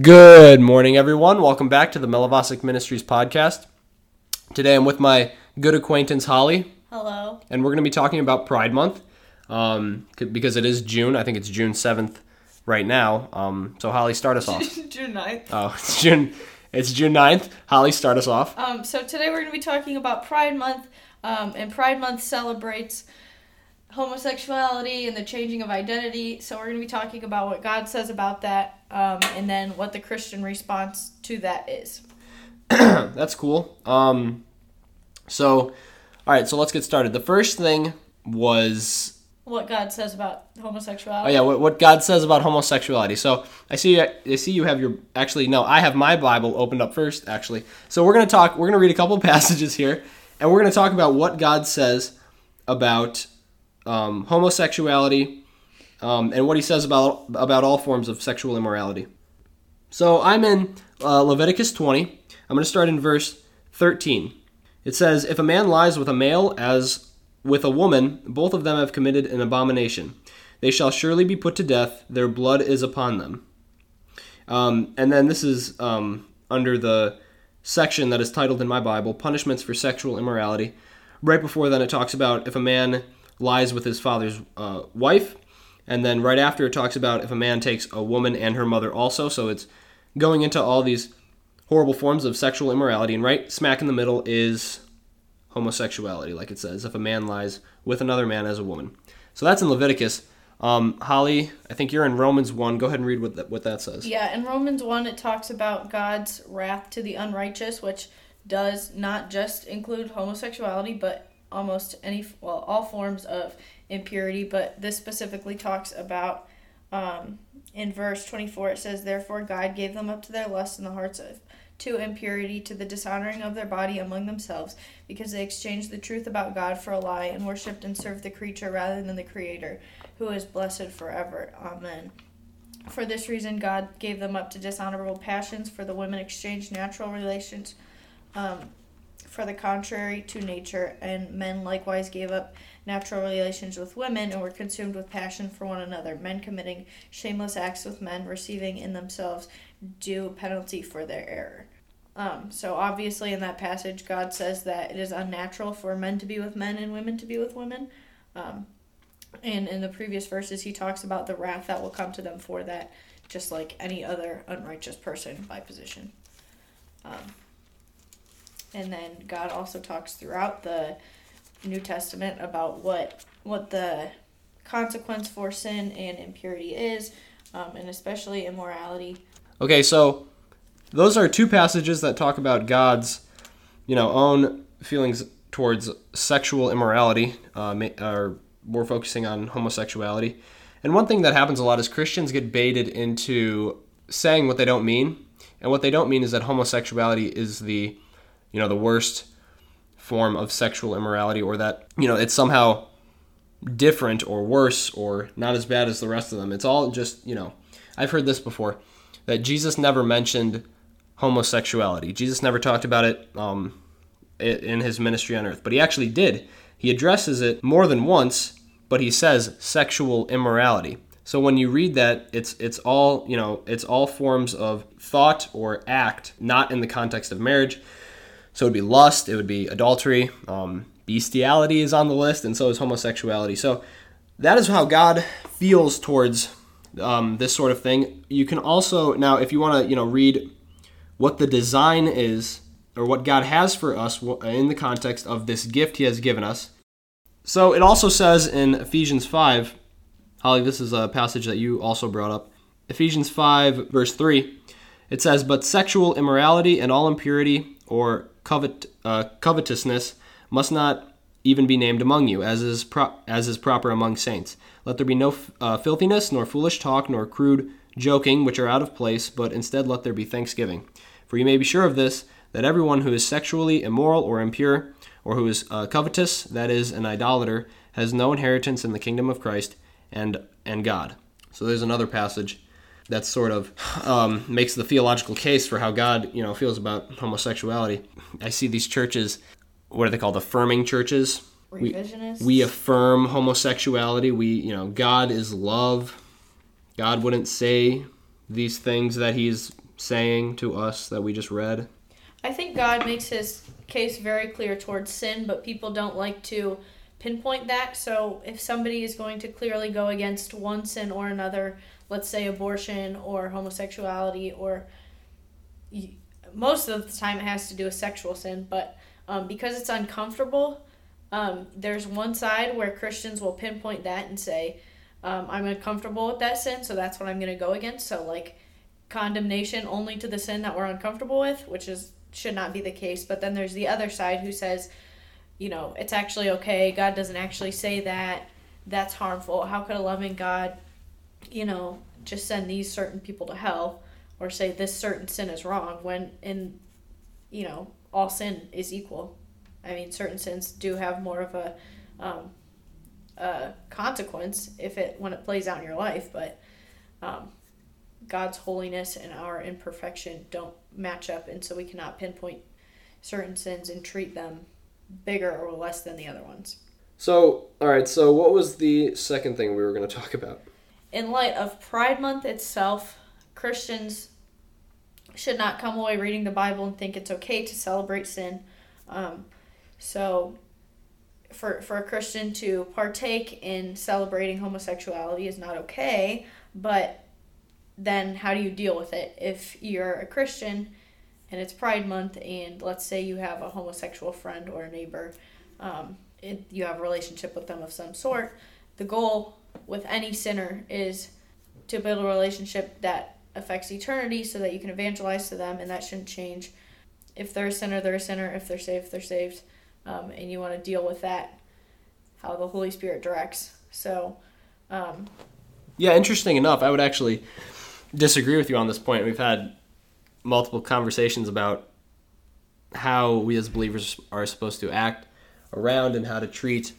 Good morning, everyone. Welcome back to the Melavasic Ministries podcast. Today I'm with my good acquaintance Hollie, Hello. and we're going to be talking about Pride Month um, because it is June. I think it's June 7th right now. Um, so, Hollie, start us off. June 9th. Oh, it's June. It's June 9th. Hollie, start us off. Um, so today we're going to be talking about Pride Month, um, and Pride Month celebrates homosexuality and the changing of identity. So we're going to be talking about what God says about that, um, and then what the Christian response to that is. That's cool. Um, so, all right, so let's get started. The first thing was What God says about homosexuality. Oh yeah, what, what God says about homosexuality. So I see, I see you have your. Actually, no, I have my Bible opened up first. Actually, so we're gonna talk. We're gonna read a couple passages here, and we're gonna talk about what God says about um, homosexuality, um, and what He says about about all forms of sexual immorality. So I'm in uh, Leviticus 20. I'm gonna start in verse 13. It says, "If a man lies with a male as with a woman, both of them have committed an abomination." They shall surely be put to death. Their blood is upon them. Um, and then this is um, under the section that is titled in my Bible, Punishments for Sexual Immorality. Right before then, it talks about if a man lies with his father's uh, wife. And then right after, it talks about if a man takes a woman and her mother also. So it's going into all these horrible forms of sexual immorality. And right smack in the middle is homosexuality, like it says, if a man lies with another man as a woman. So that's in Leviticus. Um, Hollie, I think you're in Romans 1. Go ahead and read what that, what that says. Yeah, in Romans 1, it talks about God's wrath to the unrighteous, which does not just include homosexuality, but almost any, well, all forms of impurity. But this specifically talks about, um, in verse 24, it says, Therefore God gave them up to their lust in the hearts of to impurity, to the dishonoring of their body among themselves, because they exchanged the truth about God for a lie, and worshipped and served the creature rather than the Creator, who is blessed forever. Amen. For this reason, God gave them up to dishonorable passions, for the women exchanged natural relations um, for the contrary to nature, and men likewise gave up natural relations with women and were consumed with passion for one another, men committing shameless acts with men, receiving in themselves due penalty for their error. Um, so obviously, in that passage, God says that it is unnatural for men to be with men and women to be with women. Um, and in the previous verses, he talks about the wrath that will come to them for that, just like any other unrighteous person by position. Um, and then God also talks throughout the New Testament about what what the consequence for sin and impurity is, um, and especially immorality. Okay, so those are two passages that talk about God's, you know, own feelings towards sexual immorality, uh, or more focusing on homosexuality. And one thing that happens a lot is Christians get baited into saying what they don't mean, and what they don't mean is that homosexuality is the, you know, the worst form of sexual immorality, or that you know it's somehow different or worse or not as bad as the rest of them. It's all just you know, I've heard this before that Jesus never mentioned homosexuality. Jesus never talked about it um, in his ministry on earth, but he actually did. He addresses it more than once, but he says sexual immorality. So when you read that, it's it's all you know, it's all forms of thought or act, not in the context of marriage. So it would be lust, it would be adultery, um, bestiality is on the list, and so is homosexuality. So that is how God feels towards um, this sort of thing. You can also now, if you want to, you know, read what the design is or what God has for us in the context of this gift He has given us. So it also says in Ephesians five, Hollie, this is a passage that you also brought up. Ephesians five verse three, it says, "But sexual immorality and all impurity or covet uh, covetousness must not even be named among you, as is pro- as is proper among saints. Let there be no f- uh, filthiness, nor foolish talk, nor crude joking, which are out of place, but instead let there be thanksgiving. For you may be sure of this, that everyone who is sexually immoral or impure, or who is uh, covetous, that is, an idolater, has no inheritance in the kingdom of Christ and and God. So there's another passage that sort of um, makes the theological case for how God, you know, feels about homosexuality. I see these churches, what are they called? Affirming churches. We, we affirm homosexuality. We, you know, God is love. God wouldn't say these things that he's saying to us that we just read? I think God makes his case very clear towards sin, but people don't like to pinpoint that. So if somebody is going to clearly go against one sin or another, let's say abortion or homosexuality, or most of the time it has to do with sexual sin, but um, because it's uncomfortable, um, there's one side where Christians will pinpoint that and say, um, I'm uncomfortable with that sin, so that's what I'm going to go against. So, like, condemnation only to the sin that we're uncomfortable with, which is should not be the case. But then there's the other side who says, you know, it's actually okay. God doesn't actually say that. That's harmful. How could a loving God, you know, just send these certain people to hell or say this certain sin is wrong when in, you know, all sin is equal. I mean, certain sins do have more of a, um, a consequence if it when it plays out in your life, but um, God's holiness and our imperfection don't match up, and so we cannot pinpoint certain sins and treat them bigger or less than the other ones. So, all right, so what was the second thing we were going to talk about? In light of Pride Month itself, Christians should not come away reading the Bible and think it's okay to celebrate sin. Um, so, for, for a Christian to partake in celebrating homosexuality is not okay, but then how do you deal with it if you're a Christian and it's Pride Month and let's say you have a homosexual friend or a neighbor, um, it, you have a relationship with them of some sort. The goal with any sinner is to build a relationship that affects eternity so that you can evangelize to them and that shouldn't change. If they're a sinner, they're a sinner. If they're saved, they're saved. Um, and you want to deal with that, how the Holy Spirit directs. So, um, yeah, interesting enough, I would actually disagree with you on this point. We've had multiple conversations about how we as believers are supposed to act around and how to treat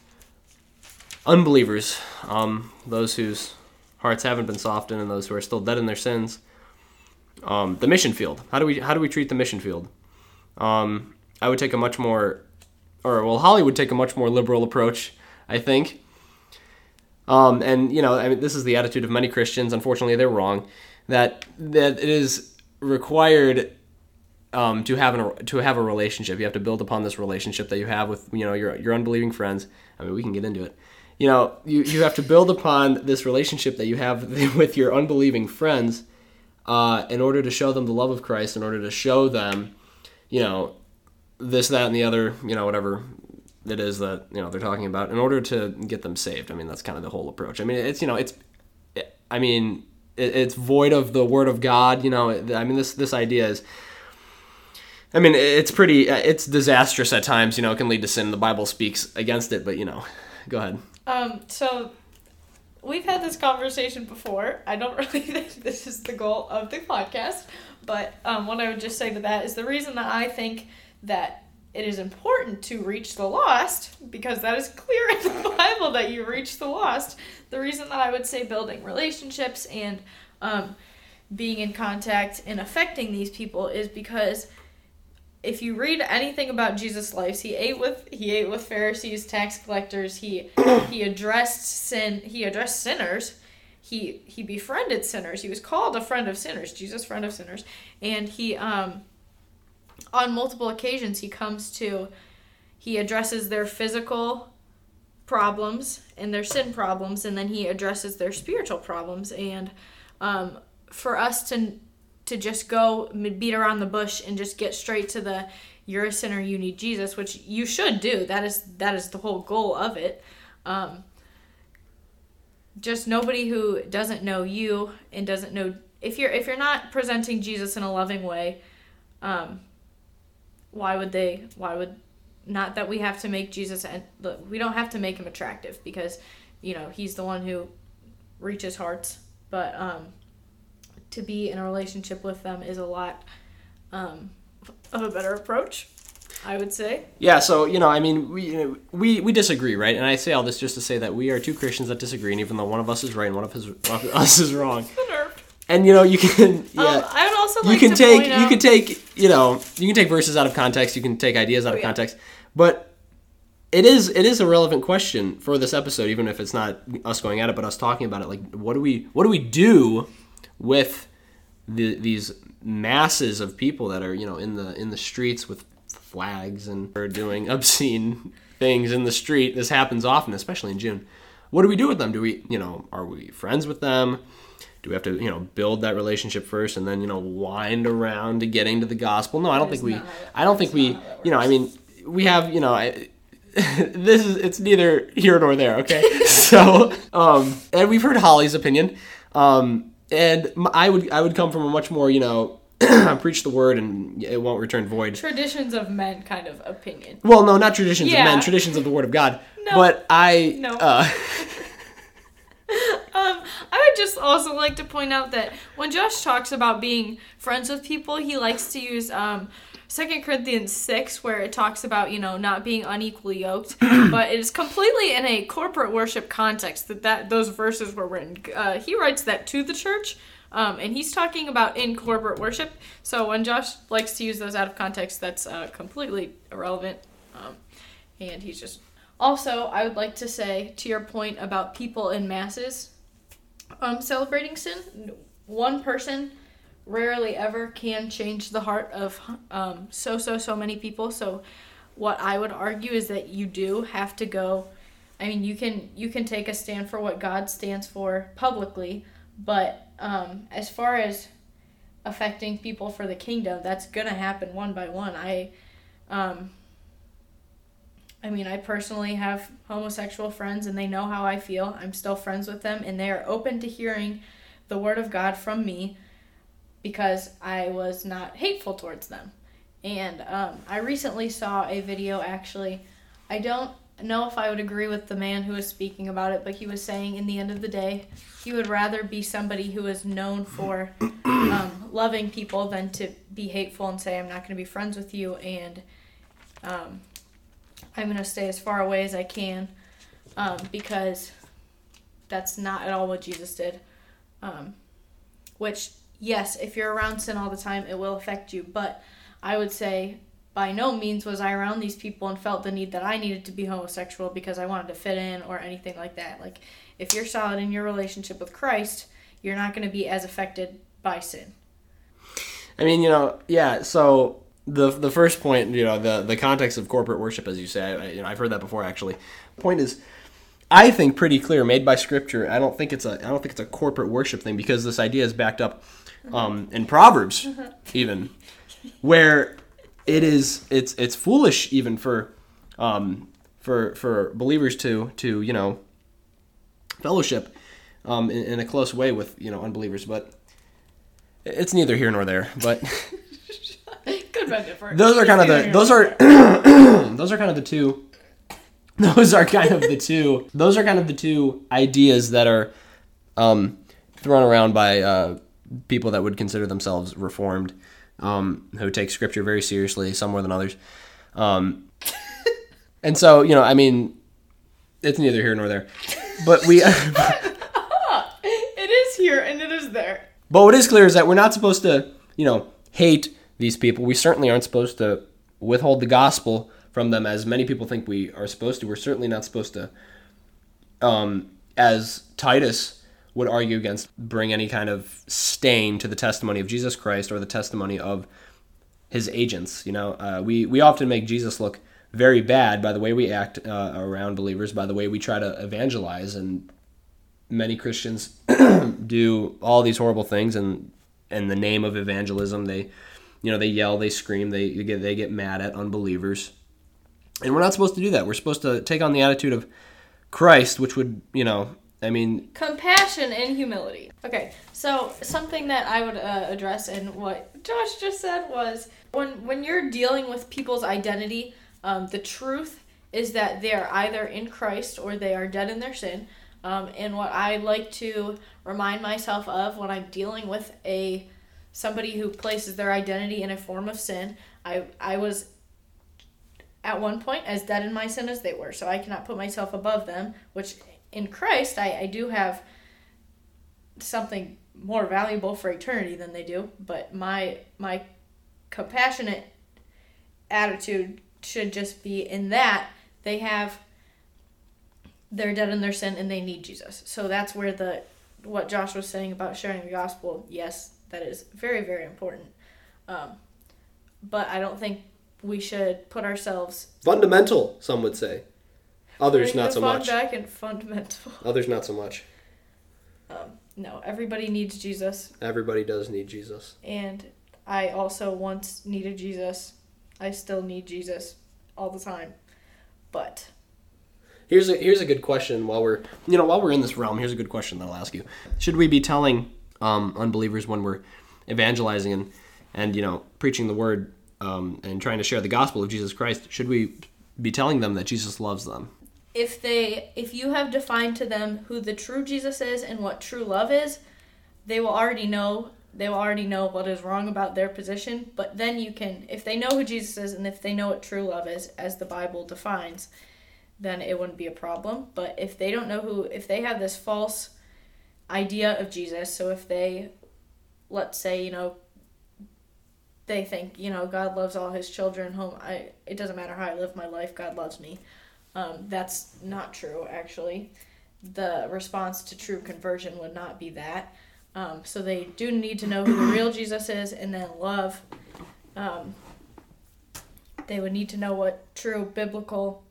unbelievers, um, those whose hearts haven't been softened and those who are still dead in their sins. Um, the mission field. How do we how do we treat the mission field? Um, I would take a much more, or well, Hollie would take a much more liberal approach. I think. Um, and you know, I mean, this is the attitude of many Christians. Unfortunately, they're wrong that that it is required um, to have an, to have a relationship. You have to build upon this relationship that you have with you know your your unbelieving friends. I mean, we can get into it. You know, you, you have to build upon this relationship that you have with your unbelieving friends uh, in order to show them the love of Christ, in order to show them, you know, this, that, and the other, you know, whatever it is that you know they're talking about, in order to get them saved. I mean, that's kind of the whole approach. I mean, it's you know, it's, I mean, it's void of the word of God. You know, I mean, this this idea is. I mean, it's pretty. It's disastrous at times. You know, it can lead to sin. The Bible speaks against it, but you know, go ahead. Um. So, we've had this conversation before. I don't really think this is the goal of the podcast, but um, what I would just say to that is the reason that I think that it is important to reach the lost because that is clear in the Bible that you reach the lost. The reason that I would say building relationships and um, being in contact and affecting these people is because if you read anything about Jesus' life, he ate with he ate with Pharisees, tax collectors. He he addressed sin. He addressed sinners. He he befriended sinners. He was called a friend of sinners. Jesus, friend of sinners, and he um on multiple occasions he comes to he addresses their physical problems and their sin problems and then he addresses their spiritual problems and um, for us to to just go beat around the bush and just get straight to the you're a sinner you need jesus which you should do. That is that is the whole goal of it. Um, just nobody who doesn't know you and doesn't know if you're if you're not presenting jesus in a loving way um, why would they why would not that we have to make jesus and we don't have to make him attractive because you know he's the one who reaches hearts but um to be in a relationship with them is a lot um of a better approach I would say. Yeah, so you know, I mean, we you know, we we disagree, right? And I say all this just to say that we are two Christians that disagree, and even though one of us is right and one of, his, one of us is wrong, and you know you can yeah um, I would also like you can take you can take you know you can take verses out of context you can take ideas out oh, of yeah. context but it is it is a relevant question for this episode even if it's not us going at it but us talking about it like what do we what do we do with the, these masses of people that are you know in the in the streets with flags and are doing obscene things in the street. This happens often, especially in June. What do we do with them? Do we you know are we friends with them? Do we have to you know build that relationship first and then you know wind around to getting to the gospel? No, I don't That think we. not how that- I don't think we. not how that You know, I mean, we have you know. I, this is it's neither here nor there okay so um and we've heard Hollie's opinion um and I would i would come from a much more you know preach the word and it won't return void Traditions of men kind of opinion. well no not traditions Yeah. of men traditions of the word of god No. but i No. uh Um, I would just also like to point out that when Josh talks about being friends with people, he likes to use um, 2 Corinthians 6, where it talks about, you know, not being unequally yoked. but it is completely in a corporate worship context that, that those verses were written. Uh, he writes that to the church, um, and he's talking about in corporate worship. So when Josh likes to use those out of context, that's uh, completely irrelevant. Um, and he's just. Also, I would like to say to your point about people in masses um, celebrating sin, one person rarely ever can change the heart of um, so, so, so many people. So, what I would argue is that you do have to go. I mean, you can you can take a stand for what God stands for publicly, but um, as far as affecting people for the kingdom, that's gonna happen one by one. I, um, I mean, I personally have homosexual friends, and they know how I feel. I'm still friends with them, and they are open to hearing the word of God from me because I was not hateful towards them. And um, I recently saw a video actually. I don't know if I would agree with the man who was speaking about it, but he was saying in the end of the day, he would rather be somebody who is known for um, loving people than to be hateful and say, I'm not going to be friends with you and um, I'm going to stay as far away as I can um, because that's not at all what Jesus did. Um, which, yes, if you're around sin all the time, it will affect you. But I would say by no means was I around these people and felt the need that I needed to be homosexual because I wanted to fit in or anything like that. Like, if you're solid in your relationship with Christ, you're not going to be as affected by sin. I mean, you know, yeah. So the the first point, you know, the the context of corporate worship, as you say, I, you know, I've heard that before. Actually, point is, I think pretty clear, made by Scripture. I don't think it's a I don't think it's a corporate worship thing because this idea is backed up um, in Proverbs, even where it is it's it's foolish even for um, for for believers to to you know fellowship um, in, in a close way with you know unbelievers, but it's neither here nor there. But Good bend different. those are kind of the those are those are kind of the two those are kind of the two those are kind of the two ideas that are um, thrown around by uh, people that would consider themselves reformed um, who take scripture very seriously some more than others um, and so you know i mean it's neither here nor there but we it is here and it is there. But what is clear is that we're not supposed to, you know, hate these people. We certainly aren't supposed to withhold the gospel from them as many people think we are supposed to. We're certainly not supposed to, um, as Titus would argue against, bring any kind of stain to the testimony of Jesus Christ or the testimony of his agents. You know, uh, we, we often make Jesus look very bad by the way we act uh, around believers, by the way we try to evangelize and many Christians do all these horrible things and in the name of evangelism they you know they yell they scream they, they get they get mad at unbelievers and we're not supposed to do that we're supposed to take on the attitude of Christ which would you know I mean Compassion and humility. Okay, so something that I would uh, address in what Josh just said was when when you're dealing with people's identity, um, the truth is that they are either in Christ or they are dead in their sin. Um, and what I like to remind myself of when I'm dealing with a somebody who places their identity in a form of sin, I I was at one point as dead in my sin as they were, so I cannot put myself above them. Which in Christ, I, I do have something more valuable for eternity than they do, but my my compassionate attitude should just be in that they have they're dead in their sin and they need Jesus. So that's where the what Josh was saying about sharing the gospel, yes, that is very very important. Um, but I don't think we should put ourselves Fundamental, some would say. Others Bring not so much. back and fundamental. Others not so much. Um, no, everybody needs Jesus, Everybody does need Jesus. and I also once needed Jesus. I still need Jesus all the time, but Here's a here's a good question. While we're you know while we're in this realm, here's a good question that I'll ask you. Should we be telling um, unbelievers when we're evangelizing and and you know preaching the word um, and trying to share the gospel of Jesus Christ? Should we be telling them that Jesus loves them? If they if you have defined to them who the true Jesus is and what true love is, they will already know they will already know what is wrong about their position, but then you can if they know who Jesus is and if they know what true love is as the Bible defines, then it wouldn't be a problem. But if they don't know who if they have this false idea of Jesus, so if they let's say, you know, they think, you know, God loves all his children home I it doesn't matter how I live my life, God loves me. Um, that's not true, actually. The response to true conversion would not be that. Um, so they do need to know who the real Jesus is and then love. Um, they would need to know what true biblical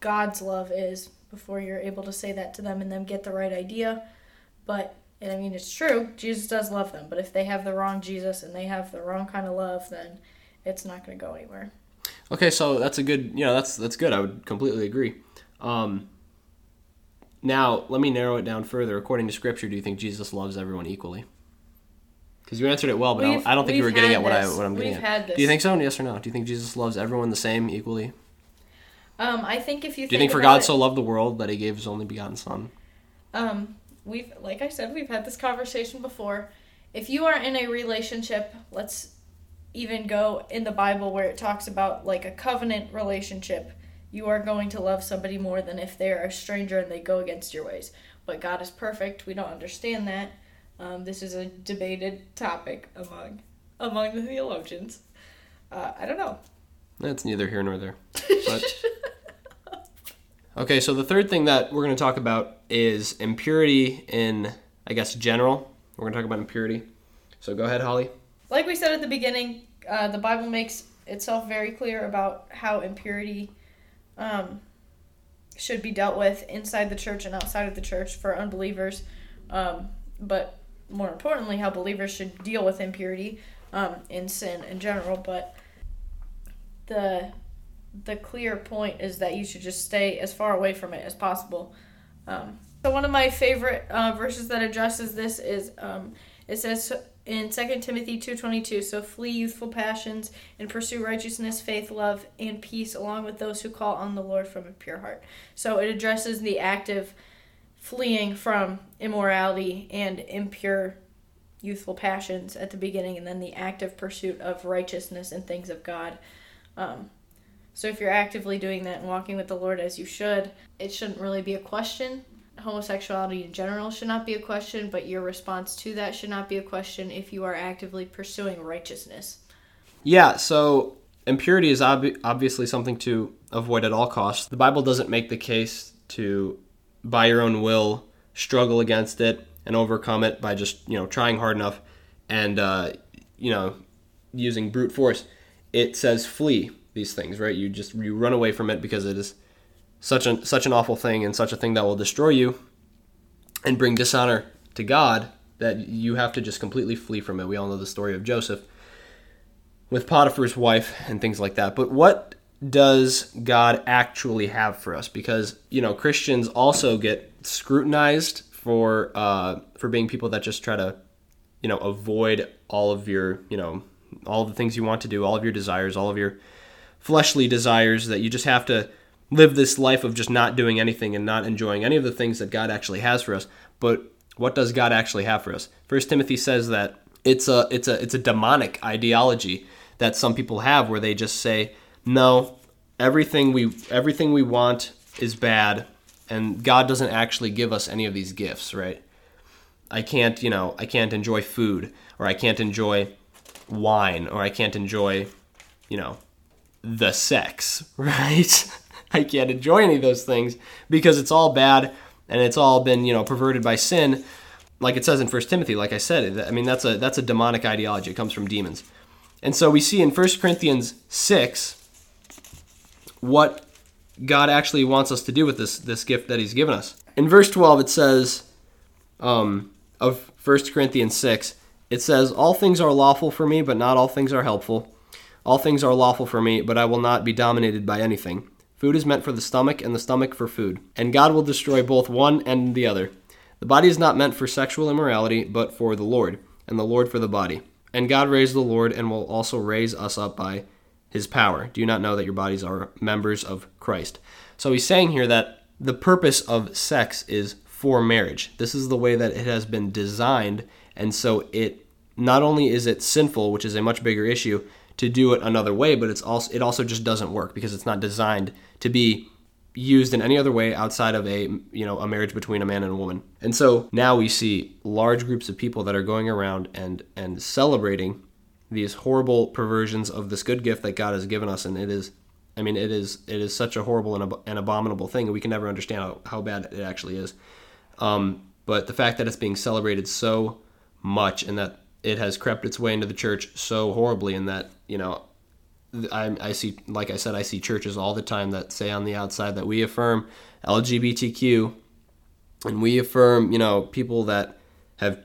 God's love is before you're able to say that to them and them get the right idea. But, I mean, it's true, Jesus does love them. But if they have the wrong Jesus and they have the wrong kind of love, then it's not going to go anywhere. Okay, so that's a good you know that's that's good. I would completely agree. Um, now let me narrow it down further. According to Scripture, do you think Jesus loves everyone equally? Because you answered it well, but I don't, I don't think you were getting at what I what I'm getting We've at. Do you think so? Yes or no? Do you think Jesus loves everyone the same equally? Um, I think if you Do you think for God it- so loved the world that He gave His only begotten Son? Um, we've like I said, we've had this conversation before. If you are in a relationship, let's even go in the Bible where it talks about like a covenant relationship, you are going to love somebody more than if they're a stranger and they go against your ways. But God is perfect. We don't understand that. Um, this is a debated topic among among the theologians. Uh, I don't know. That's neither here nor there. But okay, so the third thing that we're going to talk about is impurity in, I guess, general. We're going to talk about impurity. So go ahead, Hollie. Like we said at the beginning, uh, the Bible makes itself very clear about how impurity um, should be dealt with inside the church and outside of the church for unbelievers. Um, but more importantly, how believers should deal with impurity um, in sin in general. But the the clear point is that you should just stay as far away from it as possible. Um, so one of my favorite uh, verses that addresses this is um, it says in 2 Timothy 2:22, so flee youthful passions and pursue righteousness, faith, love, and peace along with those who call on the Lord from a pure heart. So it addresses the active fleeing from immorality and impure youthful passions at the beginning and then the active pursuit of righteousness and things of God. Um, so if you're actively doing that and walking with the Lord as you should, it shouldn't really be a question. Homosexuality in general should not be a question, but your response to that should not be a question if you are actively pursuing righteousness. Yeah, so impurity is ob- obviously something to avoid at all costs. The Bible doesn't make the case to, by your own will, struggle against it and overcome it by just you know trying hard enough and uh, you know using brute force. It says flee these things, right? You just you run away from it because it is such an such an awful thing and such a thing that will destroy you and bring dishonor to God that you have to just completely flee from it. We all know the story of Joseph with Potiphar's wife and things like that. But what does God actually have for us? Because you know Christians also get scrutinized for uh, for being people that just try to you know avoid all of your you know all the things you want to do, all of your desires, all of your fleshly desires. That you just have to live this life of just not doing anything and not enjoying any of the things that God actually has for us. But what does God actually have for us? First Timothy says that it's a it's a it's a demonic ideology that some people have where they just say no everything we everything we want is bad and God doesn't actually give us any of these gifts right I can't you know I can't enjoy food or I can't enjoy wine or I can't enjoy you know the sex right I can't enjoy any of those things because it's all bad and it's all been you know perverted by sin like it says in First Timothy, like I said, I mean that's a that's a demonic ideology. It comes from demons. And so we see in 1 Corinthians 6 what God actually wants us to do with this this gift that he's given us. In verse 12 it says um, of 1 Corinthians 6, it says, All things are lawful for me, but not all things are helpful. All things are lawful for me, but I will not be dominated by anything. Food is meant for the stomach, and the stomach for food. And God will destroy both one and the other. The body is not meant for sexual immorality, but for the Lord, and the Lord for the body. And God raised the Lord, and will also raise us up by his power. Do you not know that your bodies are members of Christ? So he's saying here that the purpose of sex is for marriage. This is the way that it has been designed, and so it not only is it sinful, which is a much bigger issue, to do it another way, but it's also it also just doesn't work because it's not designed to be used in any other way outside of a you know a marriage between a man and a woman. And so now we see large groups of people that are going around and and celebrating these horrible perversions of this good gift that God has given us and it is I mean it is it is such a horrible and, ab- and abominable thing and we can never understand how, how bad it actually is. Um, but the fact that it's being celebrated so much and that it has crept its way into the church so horribly, in that you know, I, I see, like I said, I see churches all the time that say on the outside that we affirm LGBTQ, and we affirm, you know, people that have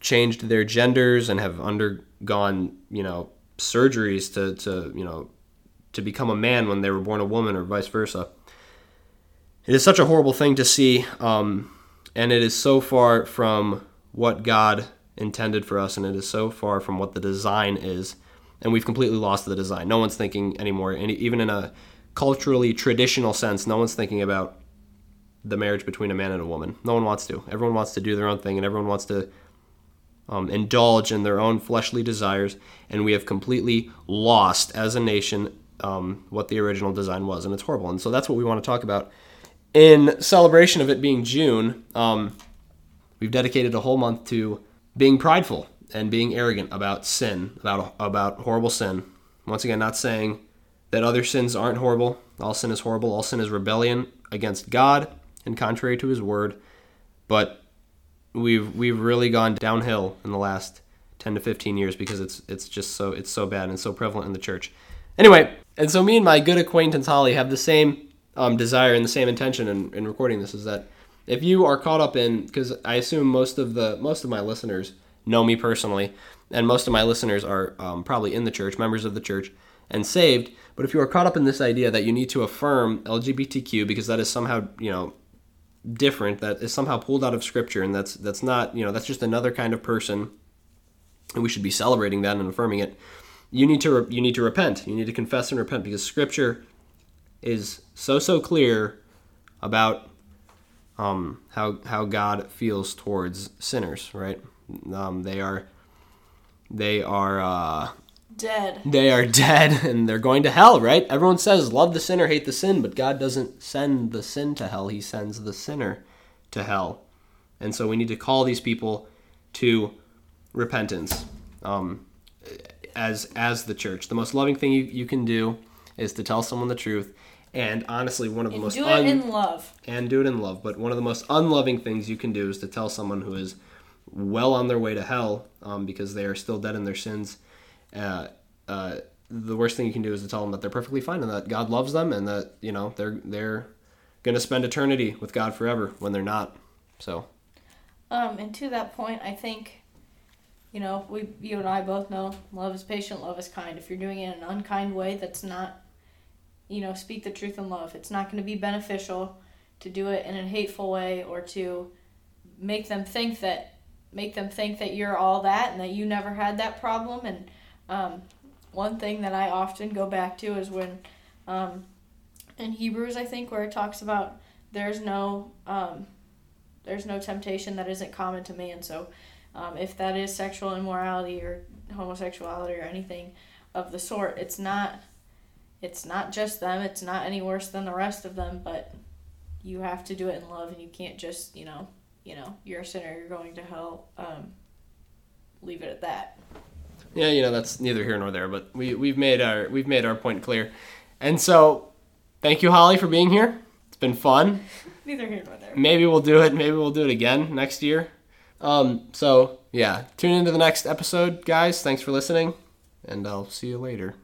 changed their genders and have undergone, you know, surgeries to, to you know, to become a man when they were born a woman or vice versa. It is such a horrible thing to see. Um, and it is so far from what God intended for us, and it is so far from what the design is, and we've completely lost the design. No one's thinking anymore, and even in a culturally traditional sense, no one's thinking about the marriage between a man and a woman. No one wants to. Everyone wants to do their own thing, and everyone wants to um, indulge in their own fleshly desires, and we have completely lost as a nation um, what the original design was, and it's horrible. And so that's what we want to talk about in celebration of it being June, um, we've dedicated a whole month to being prideful and being arrogant about sin, about about horrible sin. Once again, not saying that other sins aren't horrible. All sin is horrible. All sin is rebellion against God and contrary to His word. But we've we've really gone downhill in the last 10 to 15 years because it's it's just so it's so bad and so prevalent in the church. Anyway, and so me and my good acquaintance Hollie have the same um, desire and the same intention in, in recording this is that if you are caught up in because I assume most of the most of my listeners know me personally, and most of my listeners are um, probably in the church, members of the church, and saved. But if you are caught up in this idea that you need to affirm LGBTQ because that is somehow you know different, that is somehow pulled out of Scripture, and that's that's not you know that's just another kind of person, and we should be celebrating that and affirming it. You need to re- you need to repent. You need to confess and repent because Scripture is so so clear about um, how how God feels towards sinners. Right? Um, they are they are uh, dead. They are dead and they're going to hell. Right? Everyone says love the sinner, hate the sin, but God doesn't send the sin to hell. He sends the sinner to hell. And so we need to call these people to repentance. Um, as as the church, the most loving thing you, you can do is to tell someone the truth and honestly, one of the And most do it in love. and do it in love. But one of the most unloving things you can do is to tell someone who is well on their way to hell um, because they are still dead in their sins. Uh, uh, the worst thing you can do is to tell them that they're perfectly fine and that God loves them and that you know they're they're going to spend eternity with God forever when they're not. So Um, and to that point, I think, you know, we, you and I both know, love is patient, love is kind. If you're doing it in an unkind way, that's not, you know, speak the truth in love. It's not going to be beneficial to do it in a hateful way or to make them think that, make them think that you're all that and that you never had that problem. And um, one thing that I often go back to is when, um, in Hebrews, I think, where it talks about there's no, um, there's no temptation that isn't common to man. So, um, if that is sexual immorality or homosexuality or anything of the sort, it's not. It's not just them. It's not any worse than the rest of them. But you have to do it in love, and you can't just you know you know you're a sinner. You're going to hell. Um, leave it at that. yeah, you know that's neither here nor there. But we we've made our we've made our point clear, and so thank you, Hollie, for being here. It's been fun. Neither here nor there. Maybe we'll do it. Maybe we'll do it again next year. Um, so yeah, tune into the next episode, guys. Thanks for listening, and I'll see you later.